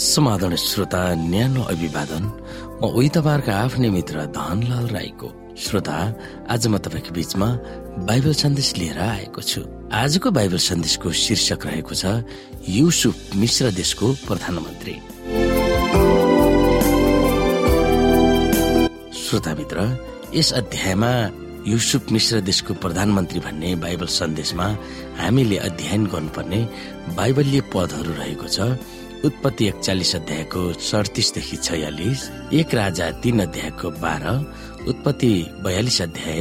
समाधान श्रोता न्यानो अभिवादन। म उही तपाईँहरूका आफ्नै मित्र धनलाल राईको। श्रोता आज म तपाईँको बीचमा बाइबल सन्देश लिएर आएको छु। आजको बाइबल सन्देशको शीर्षक रहेको छ युसुफ मिश्र देशको प्रधानमन्त्री। श्रोता मित्र यस अध्यायमा युसुफ मिश्र देशको प्रधानमन्त्री भन्ने बाइबल सन्देशमा हामीले अध्ययन गर्नुपर्ने बाइबलीय पदहरू रहेको छ। उत्पत्ति एकचालिस अध्यायको सडतिसदेखि छयालिस एक राजा तीन अध्यायको बाह्र उत्पत्ति बयालिस अध्याय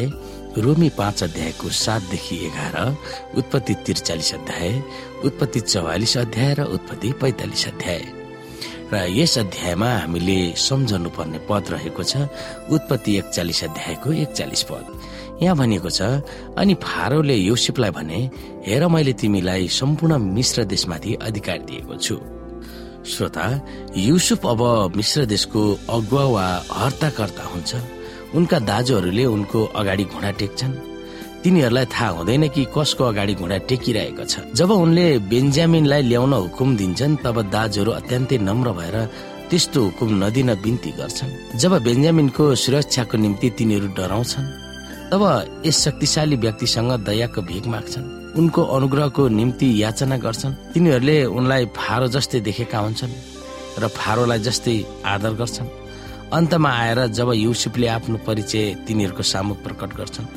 रोमी पाँच अध्यायको सातदेखि एघार उत्पत्ति त्रिचालिस अध्याय उत्पत्ति चौवालिस अध्याय र उत्पत्ति पैतालिस अध्याय। र यस अध्यायमा हामीले सम्झनु पर्ने पद रहेको छ उत्पत्ति एकचालिस अध्यायको एकचालिस पद। यहाँ भनिएको छ अनि फारोले योसिपलाई भने हेर मैले तिमीलाई सम्पूर्ण मिश्र देशमाथि अधिकार दिएको छु। श्रोता युसुफ अब मिश्र देशको अगुवा वा हर्ताकर्ता हुन्छ। उनका दाजुहरूले उनको अगाडि घुँडा टेक्छन्। तिनीहरूलाई थाहा हुँदैन कि कसको अगाडि घुँडा टेकिरहेको छ। जब उनले बेन्जामिनलाई ल्याउन हुकुम दिन्छन् तब दाजुहरू अत्यन्तै नम्र भएर त्यस्तो हुकुम नदिन बिन्ती गर्छन्। जब बेन्जामिनको सुरक्षाको निम्ति तिनीहरू डराउँछन् तब यस शक्तिशाली व्यक्तिसँग दयाको भिख माग्छन्। उनको अनुग्रहको निम्ति याचना गर्छन्। तिनीहरूले उनलाई फारो जस्तै देखेका हुन्छन् र फारोलाई जस्तै आदर गर्छन्। अन्तमा आएर जब युसुफले आफ्नो परिचय तिनीहरूको सामु प्रकट गर्छन्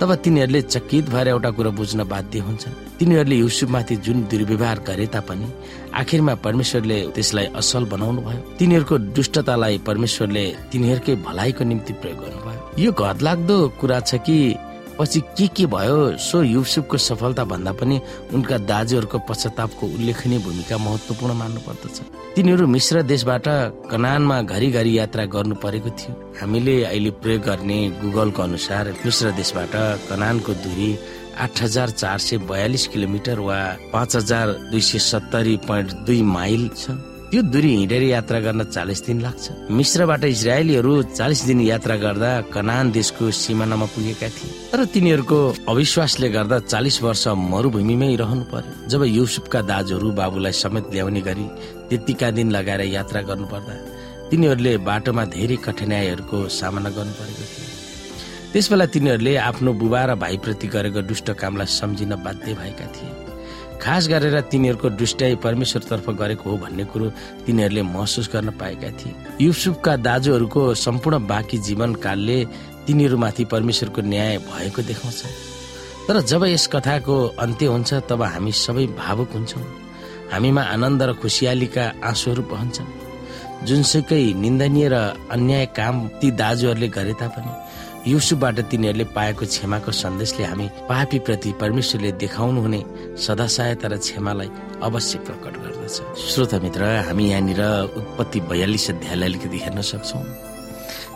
तब तिनीहरूले चकित भएर एउटा कुरो बुझ्न बाध्य हुन्छन्। तिनीहरूले युसुफमाथि जुन दुर्व्यवहार गरे तापनि आखिरमा परमेश्वरले त्यसलाई असल बनाउनु भयो तिनीहरूको दुष्टतालाई परमेश्वरले तिनीहरूकै भलाइको निम्ति प्रयोग गर्नुभयो। यो घरलाग्दो कुरा छ कि पछि के के भयो? सो युसुफको सफलता भन्दा पनि उनका दाजुहरूको पश्चातापको उल्लेखनीय भूमिका महत्वपूर्ण मान्नु पर्दछ तिनीहरू मिश्र देशबाट कनानमा घरिघरि यात्रा गर्नु परेको थियो। हामीले अहिले प्रयोग गर्ने गुगलको अनुसार मिश्र देशबाट कनानको दूरी आठ हजार चार सय बयालिस किलोमिटर वा पाँच हजार दुई सय सत्तरी पोइन्ट दुई माइल छ। त्यो दूरी हिँडेर यात्रा गर्न चालिस दिन लाग्छ। मिश्रबाट इजरायलीहरू चालिस दिन यात्रा गर्दा कनान देशको सिमानामा पुगेका थिए। तर तिनीहरूको अविश्वासले गर्दा चालिस वर्ष मरुभूमिमै रहनु पर्यो। जब युसुफका दाजुहरू बाबुलाई समेत ल्याउने गरी त्यतिका दिन लगाएर यात्रा गर्नु पर्दा तिनीहरूले बाटोमा धेरै कठिनाईहरूको सामना गर्नु परेको थियो। त्यसबेला तिनीहरूले आफ्नो बुबा र भाइप्रति गरेको दुष्ट कामलाई सम्झिन बाध्य भएका थिए। खास गरेर तिनीहरूको दुष्टाई परमेश्वरतर्फ गरेको हो भन्ने कुरो तिनीहरूले महसुस गर्न पाएका थिए। युसुफका दाजुहरूको सम्पूर्ण बाँकी जीवनकालले तिनीहरूमाथि परमेश्वरको न्याय भएको देखाउँछ। तर जब यस कथाको अन्त्य हुन्छ तब हामी सबै भावुक हुन्छौँ। हामीमा आनन्द र खुसियालीका आँसुहरू बहन्छन्। जुनसुकै निन्दनीय र अन्याय काम ती दाजुहरूले गरे तापनि युसुफबाट तिनीहरूले पाएको क्षमाको सन्देशले हामी पापी प्रति परमेश्वरले देखाउनु हुने सदा सहायता र क्षमालाई अवश्य प्रकट गर्दछ। श्रोता मित्र हामी यहाँनिर उत्पत्ति बयालिस अध्यायलाई अलिकति हेर्न सक्छौ।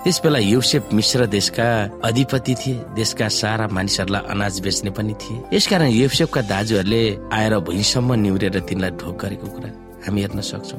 त्यस बेला युसेफ मिश्र देशका अधिपति थिए देशका सारा मानिसहरूलाई अनाज बेच्ने पनि थिए। यसकारण युसेफका दाजुहरूले आएर भुइँसम्म निहुरेर तिनलाई ढोक गरेको कुरा हामी हेर्न सक्छौ।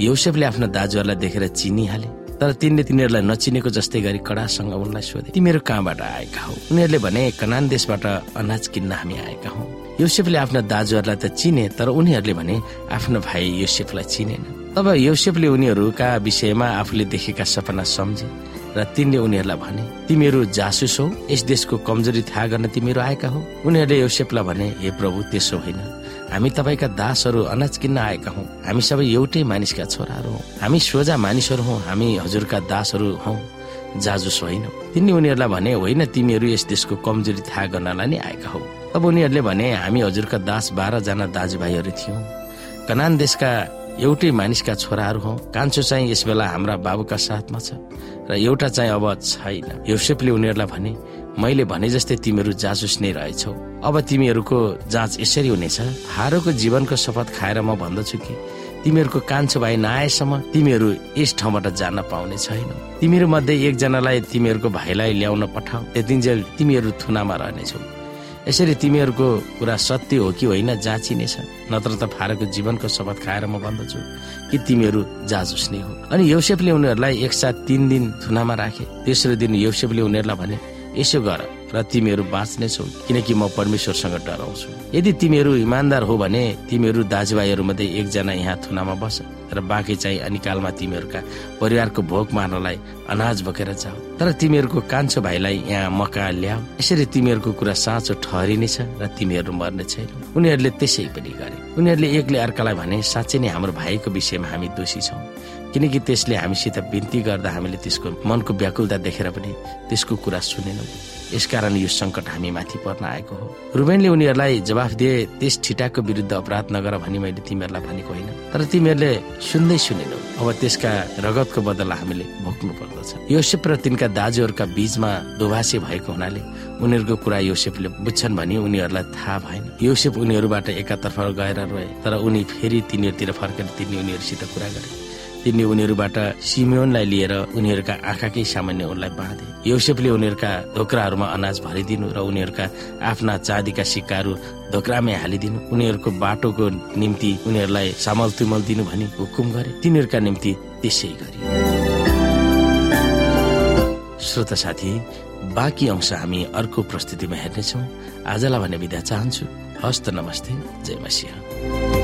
युसेफले आफ्नो दाजुहरूलाई देखेर चिनिहाले। तर तिनले तिनीहरूलाई नचिनेको जस्तै गरी कडासँग उनलाई सोधे तिमीहरू कहाँबाट आएका हौ? उनीहरूले भने कनान देशबाट अनाज किन्न हामी आएका हौ। योसेफले आफ्ना दाजुहरूलाई त चिने तर उनीहरूले भने आफ्नो भाइ योसेफलाई चिनेन। तब योसेफले उनीहरूका विषयमा आफूले देखेका सपना सम्झे र तिनले उनीहरूलाई भने तिमीहरू जासुस हौ यस देशको कमजोरी थाहा गर्न तिमीहरू आएका हौ। उनीहरूले योसेफलाई भने हे प्रभु त्यसो होइन। हामी तपाईँका दासहरू अनाज किन्न आएका हौ। हामी सबै एउटै मानिसका छोराहरू हौ। हामी सोझा मानिसहरू हौ। हामी हजुरका दासहरू हौ। जाजुस होइनौ। तिनले उनीहरूलाई भने होइन तिमीहरू यस देशको कमजोरी थाहा गर्नलाई नै आएका हौ। अब उनीहरूले भने हामी हजुरका दास बाह्रजना दाजुभाइहरू थियौँ। कनान देशका एउटै मानिसका छोराहरू हौ। कान्छो चाहिँ यस बेला हाम्रा बाबुका साथमा छ र एउटा चाहिँ अब छैन। योसेफले उनीहरूलाई भने मैले भने जस्तै तिमीहरू जासुस नै रहेछौ। अब तिमीहरूको जाँच यसरी हुनेछ। हारोको जीवनको शपथ खाएर म भन्दछु कि? तिमीहरूको कान्छो भाइ नआएसम्म तिमीहरू यस ठाउँबाट जान पाउने छैन। तिमीहरू मध्ये एकजनालाई तिमीहरूको भाइलाई ल्याउन पठाऊ। त्यतिन्जेल तिमीहरू थुनामा रहनेछौ। यसरी तिमीहरूको कुरा सत्य हो कि होइन जाँचिनेछ। नत्र त फारोको जीवनको शपथ खाएर म भन्दछु कि तिमीहरू जाजुस नै हो। अनि यौसेफले उनीहरूलाई एकसाथ तिन दिन थुनामा राखे। तेस्रो दिन यौसेफले उनीहरूलाई भने यसो गर र तिमीहरू बाँच्नेछौ किनकि म परमेश्वरसँग डराउँछु। यदि तिमीहरू इमान्दार हो भने तिमीहरू दाजुभाइहरू मध्ये एकजना यहाँ थुनामा बस र बाँकी चाहिँ अनिकालमा तिमीहरूका परिवारको भोग मार्नलाई अनाज बोकेर जाऊ तर तिमीहरूको कान्छो भाइलाई यहाँ मका ल्याऊ यसरी तिमीहरूको कुरा साँचो ठहरिनेछ र तिमीहरू मर्ने छैन। उनीहरूले त्यसै पनि गरे। उनीहरूले एकले अर्कालाई भने साँच्चै नै हाम्रो भाइको विषयमा हामी दोषी छौँ। किनकि त्यसले हामीसित बिन्ती गर्दा हामीले त्यसको मनको व्याकुलता देखेर पनि त्यसको कुरा सुनेनौँ। यसकारण यो सङ्कट हामी माथि पर्न आएको हो। रुबेनले उनीहरूलाई जवाफ दिए त्यस ठिटाको विरुद्ध अपराध नगर भनी मैले तिमीहरूलाई भनेको होइन। तर तिमीहरूले सुन्दै सुनेनौ। अब त्यसका रगतको बदला हामीले भोग्नु पर्दछ। योसेप र तिनका दाजुहरूका बीचमा दोभाषी भएको हुनाले उनीहरूको कुरा योसेपले बुझ्छन् भने उनीहरूलाई थाहा भएन। योसेप उनीहरूबाट एकातर्फ गएर रोए तर उनी फेरि तिनीहरूतिर फर्केर तिनी उनीहरूसित कुरा गरे। तिनले उनीहरूबाट सिमियोनलाई लिएर उनीहरूका आँखाकै सामान्य उनलाई बाँधे योसेफले उनीहरूका ढोक्राहरूमा अनाज भरिदिनु र उनीहरूका आफ्ना चाँदीका सिक्काहरू ढोक्रामै हालिदिनु उनीहरूको बाटोको निम्ति उनीहरूलाई सामल तुमल दिनु भनी हुकुम गरे तिनीहरूका निम्ति त्यसै गरे। श्रोता साथी बाँकी अंश हामी अर्को प्रस्तुतिमा हेर्नेछौँ। आजलाई भने विदा चाहन्छु। हस्त नमस्ते। जय मसिंह।